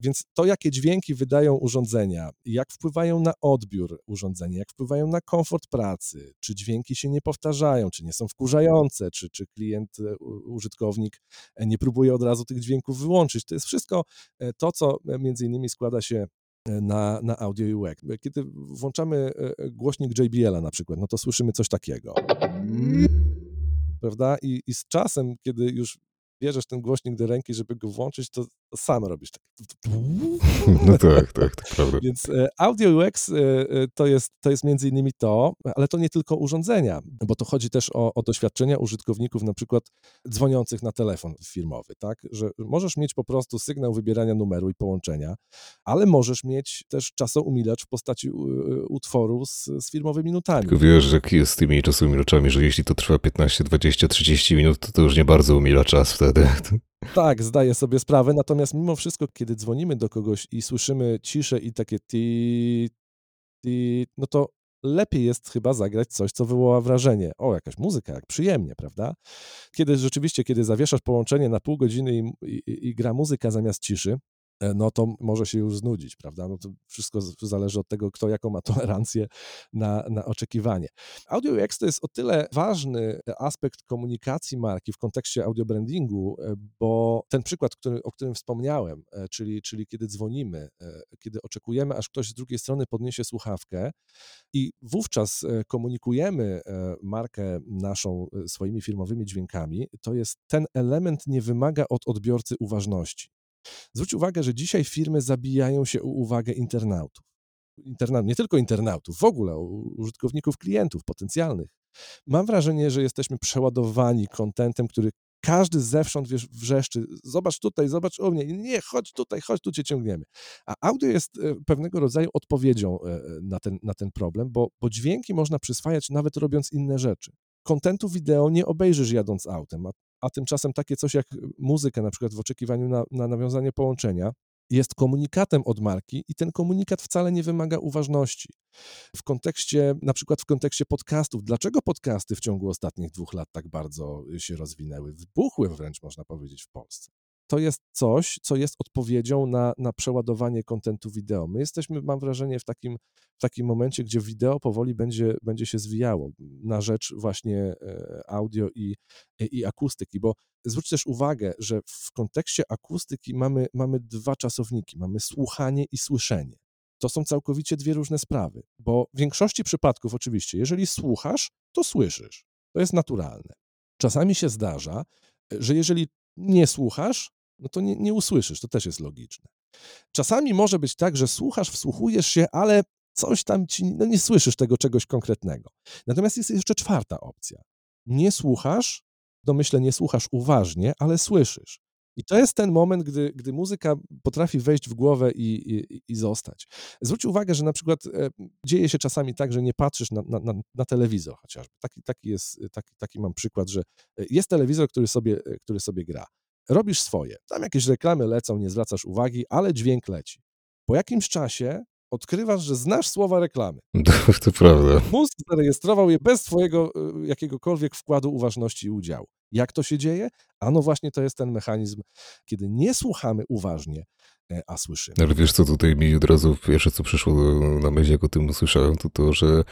Więc to, jakie dźwięki wydają urządzenia, jak wpływają na odbiór urządzenia, jak wpływają na komfort pracy, czy dźwięki się nie powtarzają, czy nie są wkurzające, czy, czy klient, e, użytkownik e, nie próbuje od razu tych dźwięków wyłączyć. To jest wszystko to, co między innymi składa się na, na audio UX. Kiedy włączamy e, głośnik JBL-a na przykład, no to słyszymy coś takiego. Prawda? I, I z czasem, kiedy już bierzesz ten głośnik do ręki, żeby go włączyć, to sam robisz tak. No tak, tak, tak, prawda. Więc e, Audio UX e, e, to jest, to jest między innymi to, ale to nie tylko urządzenia, bo to chodzi też o, o doświadczenia użytkowników, na przykład dzwoniących na telefon firmowy, tak, że możesz mieć po prostu sygnał wybierania numeru i połączenia, ale możesz mieć też czasoumilacz w postaci utworu z, z firmowymi nutami. Tylko wiesz, jak jest z tymi czasoumilaczami, że jeśli to trwa 15, 20, 30 minut, to to już nie bardzo umila czas wtedy. Tak, zdaję sobie sprawę, natomiast mimo wszystko, kiedy dzwonimy do kogoś i słyszymy ciszę i takie ti, ti, no to lepiej jest chyba zagrać coś, co wywoła wrażenie. O, jakaś muzyka, jak przyjemnie, prawda? Kiedy rzeczywiście, kiedy zawieszasz połączenie na pół godziny i, i, i gra muzyka zamiast ciszy, no to może się już znudzić, prawda? No to wszystko zależy od tego, kto jaką ma tolerancję na, na oczekiwanie. Audio UX to jest o tyle ważny aspekt komunikacji marki w kontekście audio brandingu, e, bo ten przykład, który, o którym wspomniałem, e, czyli, czyli kiedy dzwonimy, kiedy oczekujemy, aż ktoś z drugiej strony podniesie słuchawkę i wówczas komunikujemy markę naszą swoimi firmowymi dźwiękami, to jest ten element nie wymaga od odbiorcy uważności. Zwróć uwagę, że dzisiaj firmy zabijają się o uwagę internautów. Interna nie tylko internautów, w ogóle użytkowników, klientów potencjalnych. Mam wrażenie, że jesteśmy przeładowani kontentem, który każdy zewsząd wiesz, wrzeszczy, zobacz tutaj, zobacz u mnie, nie, chodź tutaj, chodź, tu cię ciągniemy. A audio jest e, pewnego rodzaju odpowiedzią e, na ten, na ten problem, bo, bo dźwięki można przyswajać nawet robiąc inne rzeczy. Kontentu wideo nie obejrzysz jadąc autem, a, a tymczasem takie coś jak muzykę, na przykład w oczekiwaniu na, na nawiązanie połączenia, jest komunikatem od marki i ten komunikat wcale nie wymaga uważności. W kontekście, na przykład w kontekście podcastów, dlaczego podcasty w ciągu ostatnich dwóch lat tak bardzo się rozwinęły? Wybuchły wręcz, można powiedzieć, w Polsce to jest coś, co jest odpowiedzią na, na przeładowanie kontentu wideo. My jesteśmy, mam wrażenie, w takim, w takim momencie, gdzie wideo powoli będzie, będzie się zwijało na rzecz właśnie e, audio i, i akustyki, bo zwróć też uwagę, że w kontekście akustyki mamy, mamy dwa czasowniki, mamy słuchanie i słyszenie. To są całkowicie dwie różne sprawy, bo w większości przypadków oczywiście, jeżeli słuchasz, to słyszysz. To jest naturalne. Czasami się zdarza, że jeżeli nie słuchasz, no to nie, nie usłyszysz, to też jest logiczne. Czasami może być tak, że słuchasz, wsłuchujesz się, ale coś tam ci, no nie słyszysz tego czegoś konkretnego. Natomiast jest jeszcze czwarta opcja. Nie słuchasz, domyślę, nie słuchasz uważnie, ale słyszysz. I to jest ten moment, gdy, gdy muzyka potrafi wejść w głowę i, i, i zostać. Zwróć uwagę, że na przykład e, dzieje się czasami tak, że nie patrzysz na, na, na telewizor chociażby. Taki, taki, jest, taki, taki mam przykład, że e, jest telewizor, który sobie, e, który sobie gra robisz swoje. Tam jakieś reklamy lecą, nie zwracasz uwagi, ale dźwięk leci. Po jakimś czasie odkrywasz, że znasz słowa reklamy. To, to prawda. Mózg zarejestrował je bez twojego y, jakiegokolwiek wkładu uważności i udziału. Jak to się dzieje? A no właśnie to jest ten mechanizm, kiedy nie słuchamy uważnie, e, a słyszymy. Ale wiesz co, tutaj mi od razu pierwsze co przyszło na myśl, jak o tym usłyszałem, to to, że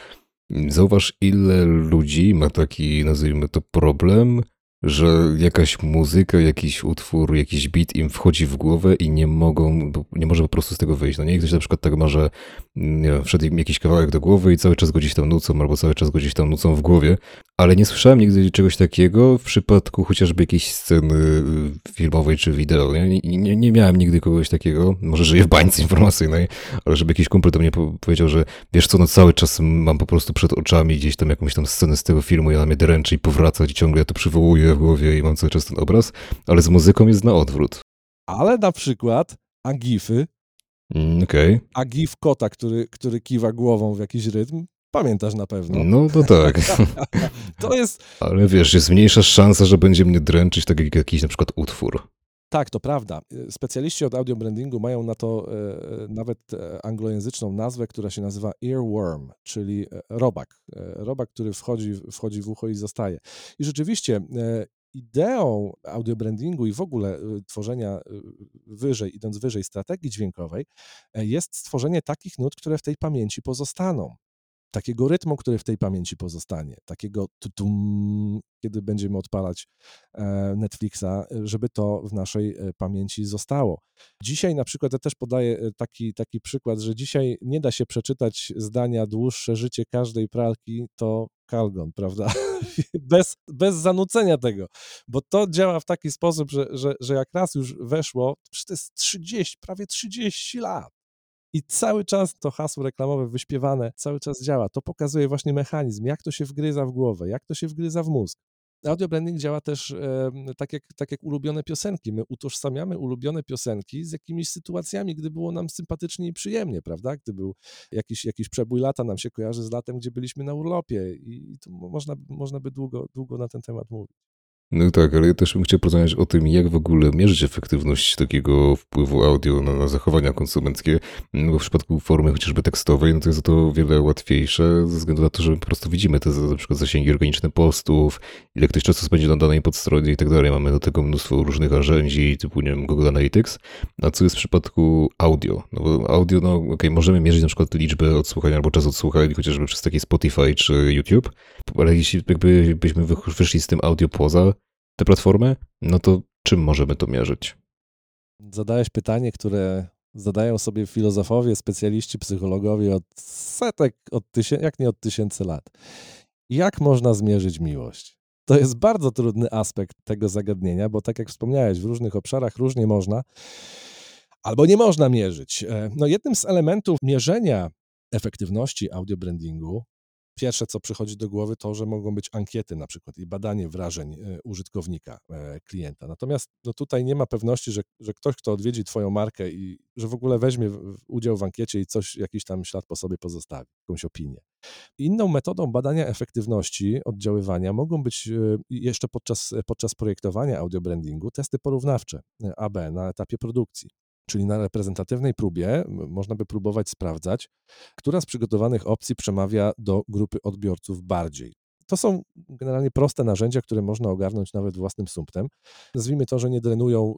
zauważ ile ludzi ma taki, nazwijmy to, problem że jakaś muzyka, jakiś utwór, jakiś beat im wchodzi w głowę i nie mogą, nie może po prostu z tego wyjść. No nie, ktoś na przykład tak ma, że nie wiem, wszedł im jakiś kawałek do głowy i cały czas go gdzieś tam nucą, albo cały czas go gdzieś tam nucą w głowie, ale nie słyszałem nigdy czegoś takiego w przypadku chociażby jakiejś sceny y, filmowej czy wideo. Nie, nie, nie miałem nigdy kogoś takiego, może żyję w bańce informacyjnej, ale żeby jakiś kumpel do mnie powiedział, że wiesz co, no cały czas mam po prostu przed oczami gdzieś tam jakąś tam scenę z tego filmu i ona mnie dręczy i powraca i ciągle ja to przywołuję w głowie i mam cały czas ten obraz, ale z muzyką jest na odwrót. Ale na przykład Agify, mm, Okej. Okay. Agif kota, który, który kiwa głową w jakiś rytm, Pamiętasz na pewno. No to tak. to jest. Ale wiesz, jest mniejsza szansa, że będzie mnie dręczyć tak jak jakiś na przykład utwór. Tak, to prawda. Specjaliści od audio brandingu mają na to e, nawet e, anglojęzyczną nazwę, która się nazywa earworm, czyli e, robak. E, robak, który wchodzi, wchodzi w ucho i zostaje. I rzeczywiście e, ideą audio brandingu i w ogóle e, tworzenia wyżej, idąc wyżej strategii dźwiękowej, jest stworzenie takich nut, które w tej pamięci pozostaną takiego rytmu, który w tej pamięci pozostanie, takiego tutum, kiedy będziemy odpalać e, Netflixa, żeby to w naszej e, pamięci zostało. Dzisiaj na przykład, ja też podaję e, taki, taki przykład, że dzisiaj nie da się przeczytać zdania dłuższe życie każdej pralki to Kalgon, prawda? bez, bez zanucenia tego, bo to działa w taki sposób, że, że, że jak raz już weszło, to jest 30, prawie 30 lat i cały czas to hasło reklamowe wyśpiewane cały czas działa. To pokazuje właśnie mechanizm, jak to się wgryza w głowę, jak to się wgryza w mózg. Audio branding działa też e, tak, jak, tak jak ulubione piosenki. My utożsamiamy ulubione piosenki z jakimiś sytuacjami, gdy było nam sympatycznie i przyjemnie, prawda? Gdy był jakiś, jakiś przebój lata, nam się kojarzy z latem, gdzie byliśmy na urlopie i to można, można by długo, długo na ten temat mówić. No tak, ale ja też bym chciał porozmawiać o tym, jak w ogóle mierzyć efektywność takiego wpływu audio na, na zachowania konsumenckie. No bo w przypadku formy chociażby tekstowej, no to jest to wiele łatwiejsze, ze względu na to, że po prostu widzimy te na przykład zasięgi organiczne postów, ile ktoś czasu spędzi na danej podstronie i tak dalej. Mamy do tego mnóstwo różnych narzędzi, typu, nie wiem, Google Analytics. A co jest w przypadku audio? No bo audio, no okej, okay, możemy mierzyć na przykład liczbę odsłuchań albo czas odsłuchań, chociażby przez takie Spotify czy YouTube, ale jeśli jakby byśmy wyszli z tym audio poza, te platformy, no to czym możemy to mierzyć? Zadałeś pytanie, które zadają sobie filozofowie, specjaliści, psychologowie od setek, od tysięcy, jak nie od tysięcy lat. Jak można zmierzyć miłość? To jest bardzo trudny aspekt tego zagadnienia, bo tak jak wspomniałeś, w różnych obszarach różnie można albo nie można mierzyć. E, no jednym z elementów mierzenia efektywności audio brandingu pierwsze, co przychodzi do głowy, to, że mogą być ankiety na przykład i badanie wrażeń e, użytkownika, e, klienta. Natomiast no tutaj nie ma pewności, że, że ktoś, kto odwiedzi Twoją markę i że w ogóle weźmie udział w ankiecie i coś, jakiś tam ślad po sobie pozostawi, jakąś opinię. Inną metodą badania efektywności oddziaływania mogą być e, jeszcze podczas, podczas projektowania audiobrandingu testy porównawcze AB na etapie produkcji. Czyli na reprezentatywnej próbie można by próbować sprawdzać, która z przygotowanych opcji przemawia do grupy odbiorców bardziej. To są generalnie proste narzędzia, które można ogarnąć nawet własnym sumptem. Nazwijmy to, że nie drenują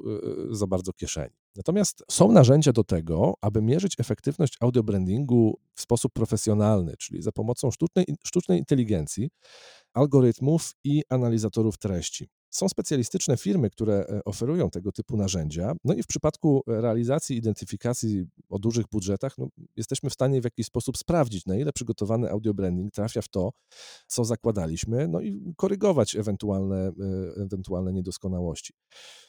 y, y, za bardzo kieszeni. Natomiast są narzędzia do tego, aby mierzyć efektywność audiobrandingu w sposób profesjonalny, czyli za pomocą sztucznej, sztucznej inteligencji, algorytmów i analizatorów treści. Są specjalistyczne firmy, które e, oferują tego typu narzędzia. No i w przypadku realizacji identyfikacji o dużych budżetach, no, jesteśmy w stanie w jakiś sposób sprawdzić, na ile przygotowany audio branding trafia w to, co zakładaliśmy, no i korygować ewentualne, e, ewentualne niedoskonałości.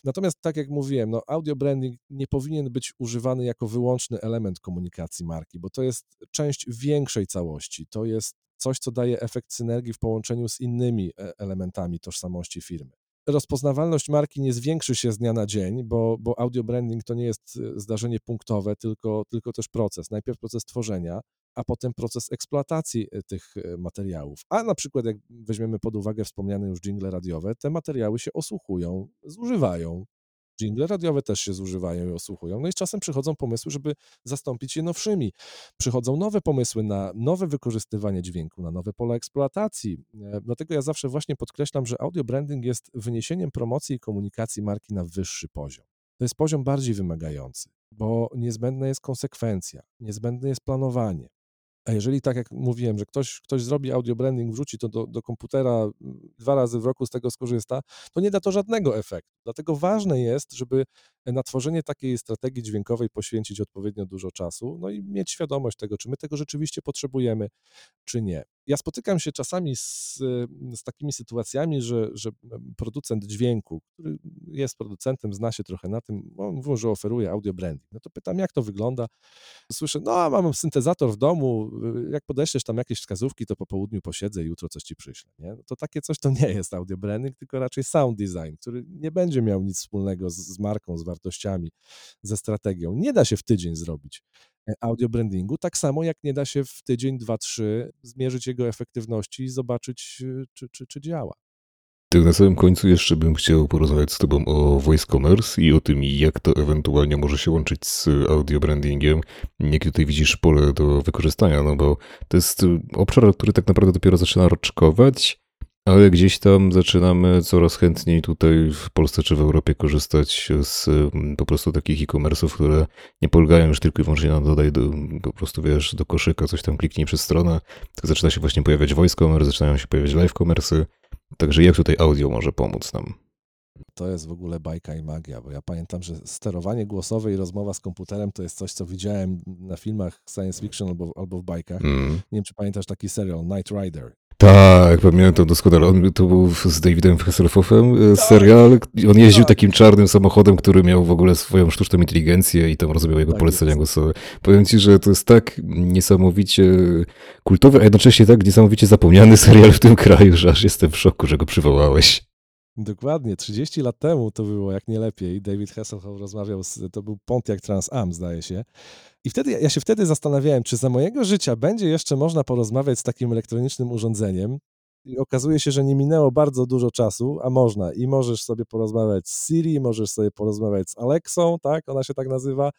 Natomiast, tak jak mówiłem, no, audio branding nie powinien być używany jako wyłączny element komunikacji marki, bo to jest część większej całości. To jest coś, co daje efekt synergii w połączeniu z innymi e, elementami tożsamości firmy rozpoznawalność marki nie zwiększy się z dnia na dzień, bo, bo audio branding to nie jest e, zdarzenie punktowe, tylko, tylko też proces. Najpierw proces tworzenia, a potem proces eksploatacji e, tych e, materiałów. A na przykład, jak weźmiemy pod uwagę wspomniane już jingle radiowe, te materiały się osłuchują, zużywają, Jingle radiowe też się zużywają i osłuchują. No i czasem przychodzą pomysły, żeby zastąpić je nowszymi. Przychodzą nowe pomysły na nowe wykorzystywanie dźwięku, na nowe pola eksploatacji. E, dlatego ja zawsze właśnie podkreślam, że audio branding jest wyniesieniem promocji i komunikacji marki na wyższy poziom. To jest poziom bardziej wymagający, bo niezbędna jest konsekwencja, niezbędne jest planowanie, a jeżeli tak jak mówiłem, że ktoś, ktoś zrobi audio branding, wrzuci to do, do komputera, mm, dwa razy w roku z tego skorzysta, to nie da to żadnego efektu. Dlatego ważne jest, żeby na tworzenie takiej strategii dźwiękowej poświęcić odpowiednio dużo czasu, no i mieć świadomość tego, czy my tego rzeczywiście potrzebujemy, czy nie. Ja spotykam się czasami z, z takimi sytuacjami, że, że producent dźwięku, który jest producentem, zna się trochę na tym, on mówi, że oferuje audio branding. No to pytam, jak to wygląda. Słyszę, no mam syntezator w domu, jak podeślesz tam jakieś wskazówki, to po południu posiedzę i jutro coś ci przyślę. Nie? No to takie coś to nie jest audio branding, tylko raczej sound design, który nie będzie miał nic wspólnego z, z marką, z wartościami, ze strategią. Nie da się w tydzień zrobić audio brandingu, tak samo jak nie da się w tydzień, dwa, trzy zmierzyć jego efektywności i zobaczyć, e, czy, czy, czy działa. Tak na samym końcu jeszcze bym chciał porozmawiać z Tobą o voice commerce i o tym, jak to ewentualnie może się łączyć z audio brandingiem. Jakie tutaj widzisz pole do wykorzystania, no bo to jest obszar, który tak naprawdę dopiero zaczyna roczkować, ale gdzieś tam zaczynamy coraz chętniej tutaj w Polsce czy w Europie korzystać z mm, po prostu takich e-commerce'ów, które nie polegają już tylko i wyłącznie na dodaj do, po prostu wiesz, do koszyka, coś tam kliknij przez stronę. Tak zaczyna się właśnie pojawiać voice commerce, zaczynają się pojawiać live commerce. Także jak tutaj audio może pomóc nam? To jest w ogóle bajka i magia, bo ja pamiętam, że sterowanie głosowe i rozmowa z komputerem to jest coś, co widziałem na filmach science fiction albo, albo w bajkach. Mm. Nie wiem, czy pamiętasz taki serial Night Rider. Tak, pamiętam doskonale. On, to był z Davidem Hasselhoffem e, tak. serial. On jeździł tak. takim czarnym samochodem, który miał w ogóle swoją sztuczną inteligencję i tam rozumiał jego tak polecenia jest. głosowe. Powiem ci, że to jest tak niesamowicie kultowy, a jednocześnie tak niesamowicie zapomniany serial w tym kraju, że aż jestem w szoku, że go przywołałeś. Dokładnie, 30 lat temu to było jak nie lepiej. David Hasselhoff rozmawiał, z, to był Pontiac Trans Am, zdaje się. I wtedy ja się wtedy zastanawiałem, czy za mojego życia będzie jeszcze można porozmawiać z takim elektronicznym urządzeniem. I okazuje się, że nie minęło bardzo dużo czasu, a można. I możesz sobie porozmawiać z Siri, możesz sobie porozmawiać z Alexą, tak, ona się tak nazywa.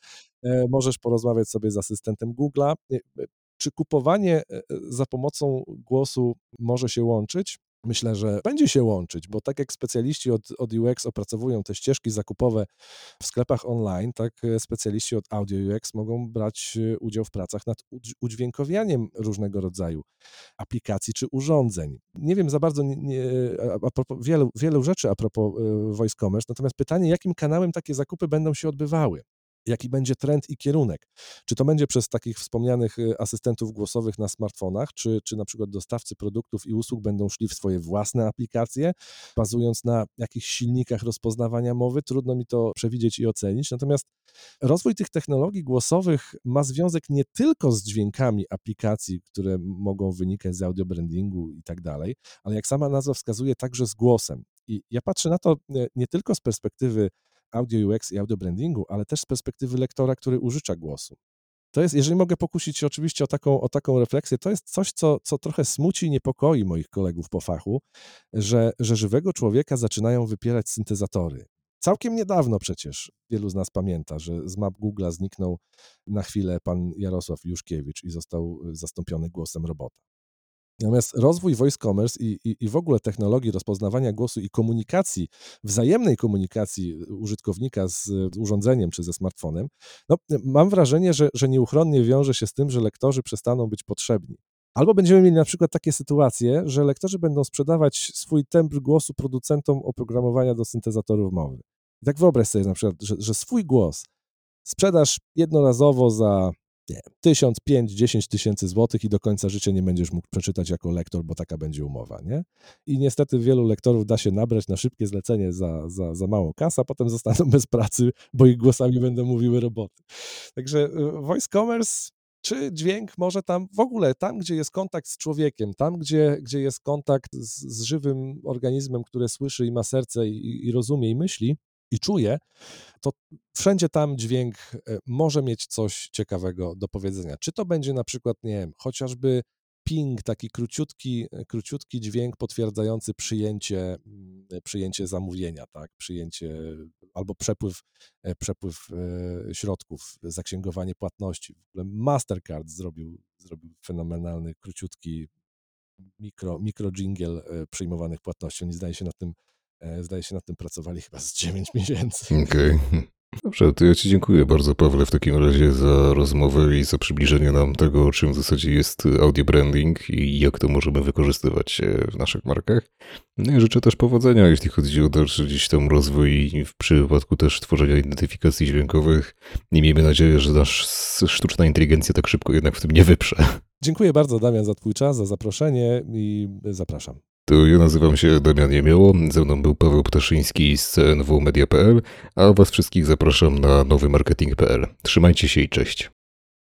E, możesz porozmawiać sobie z asystentem Google'a. E, e, czy kupowanie za pomocą głosu może się łączyć? Myślę, że będzie się łączyć, bo tak jak specjaliści od, od UX opracowują te ścieżki zakupowe w sklepach online, tak e, specjaliści od Audio UX mogą brać e, udział w pracach nad udźwiękowianiem różnego rodzaju aplikacji czy urządzeń. Nie wiem za bardzo nie, nie, a propos wielu, wielu rzeczy a propos e, Voice Commerce, natomiast pytanie, jakim kanałem takie zakupy będą się odbywały? Jaki będzie trend i kierunek. Czy to będzie przez takich wspomnianych y, asystentów głosowych na smartfonach, czy, czy na przykład dostawcy produktów i usług będą szli w swoje własne aplikacje, bazując na jakichś silnikach rozpoznawania mowy, trudno mi to przewidzieć i ocenić. Natomiast rozwój tych technologii głosowych ma związek nie tylko z dźwiękami aplikacji, które mogą wynikać z audio brandingu i tak dalej, ale jak sama nazwa wskazuje, także z głosem. I ja patrzę na to e, nie tylko z perspektywy audio UX i audio brandingu, ale też z perspektywy lektora, który użycza głosu. To jest, jeżeli mogę pokusić się oczywiście o taką, o taką refleksję, to jest coś, co, co trochę smuci i niepokoi moich kolegów po fachu, że, że żywego człowieka zaczynają wypierać syntezatory. Całkiem niedawno przecież wielu z nas pamięta, że z map Google'a zniknął na chwilę pan Jarosław Juszkiewicz i został zastąpiony głosem robota. Natomiast rozwój voice commerce i, i, i w ogóle technologii rozpoznawania głosu i komunikacji, wzajemnej komunikacji użytkownika z urządzeniem czy ze smartfonem, no, mam wrażenie, że, że nieuchronnie wiąże się z tym, że lektorzy przestaną być potrzebni. Albo będziemy mieli na przykład takie sytuacje, że lektorzy będą sprzedawać swój tembr głosu producentom oprogramowania do syntezatorów mowy. I tak wyobraź sobie na przykład, że, że swój głos sprzedasz jednorazowo za nie, 1000, 5, 10 tysięcy złotych i do końca życia nie będziesz mógł przeczytać jako lektor, bo taka będzie umowa, nie? I niestety wielu lektorów da się nabrać na szybkie zlecenie za, za, za małą kasę, a potem zostaną bez pracy, bo ich głosami będą mówiły roboty. Także y, voice commerce czy dźwięk może tam w ogóle, tam gdzie jest kontakt z człowiekiem, tam gdzie, gdzie jest kontakt z, z żywym organizmem, które słyszy i ma serce i, i rozumie i myśli, i czuje, to wszędzie tam dźwięk e, może mieć coś ciekawego do powiedzenia. Czy to będzie na przykład, nie wiem, chociażby ping, taki króciutki, e, króciutki dźwięk potwierdzający przyjęcie, mm, e, przyjęcie zamówienia, tak, przyjęcie albo przepływ, przepływ środków, zaksięgowanie płatności. W ogóle Mastercard zrobił, zrobił fenomenalny, króciutki mikro, mikro jingle przyjmowanych płatności. Oni zdaje się nad tym zdaje się nad tym pracowali chyba z 9 miesięcy. Okej. Okay. Dobrze, to ja Ci dziękuję bardzo, Pawle, w takim razie za rozmowę i za przybliżenie nam tego, czym w zasadzie jest audio branding i jak to możemy wykorzystywać w naszych markach. No i życzę też powodzenia, jeśli chodzi o dalszy gdzieś tam rozwój w przypadku też tworzenia identyfikacji dźwiękowych. I miejmy nadzieję, że nasz sztuczna inteligencja tak szybko jednak w tym nie wyprze. Dziękuję bardzo, Damian, za Twój czas, za zaproszenie i zapraszam. To ja nazywam się Damian Jemioło, ze mną był Paweł Ptaszyński z CNW Media.pl, a was wszystkich zapraszam na nowymarketing.pl. Trzymajcie się i cześć.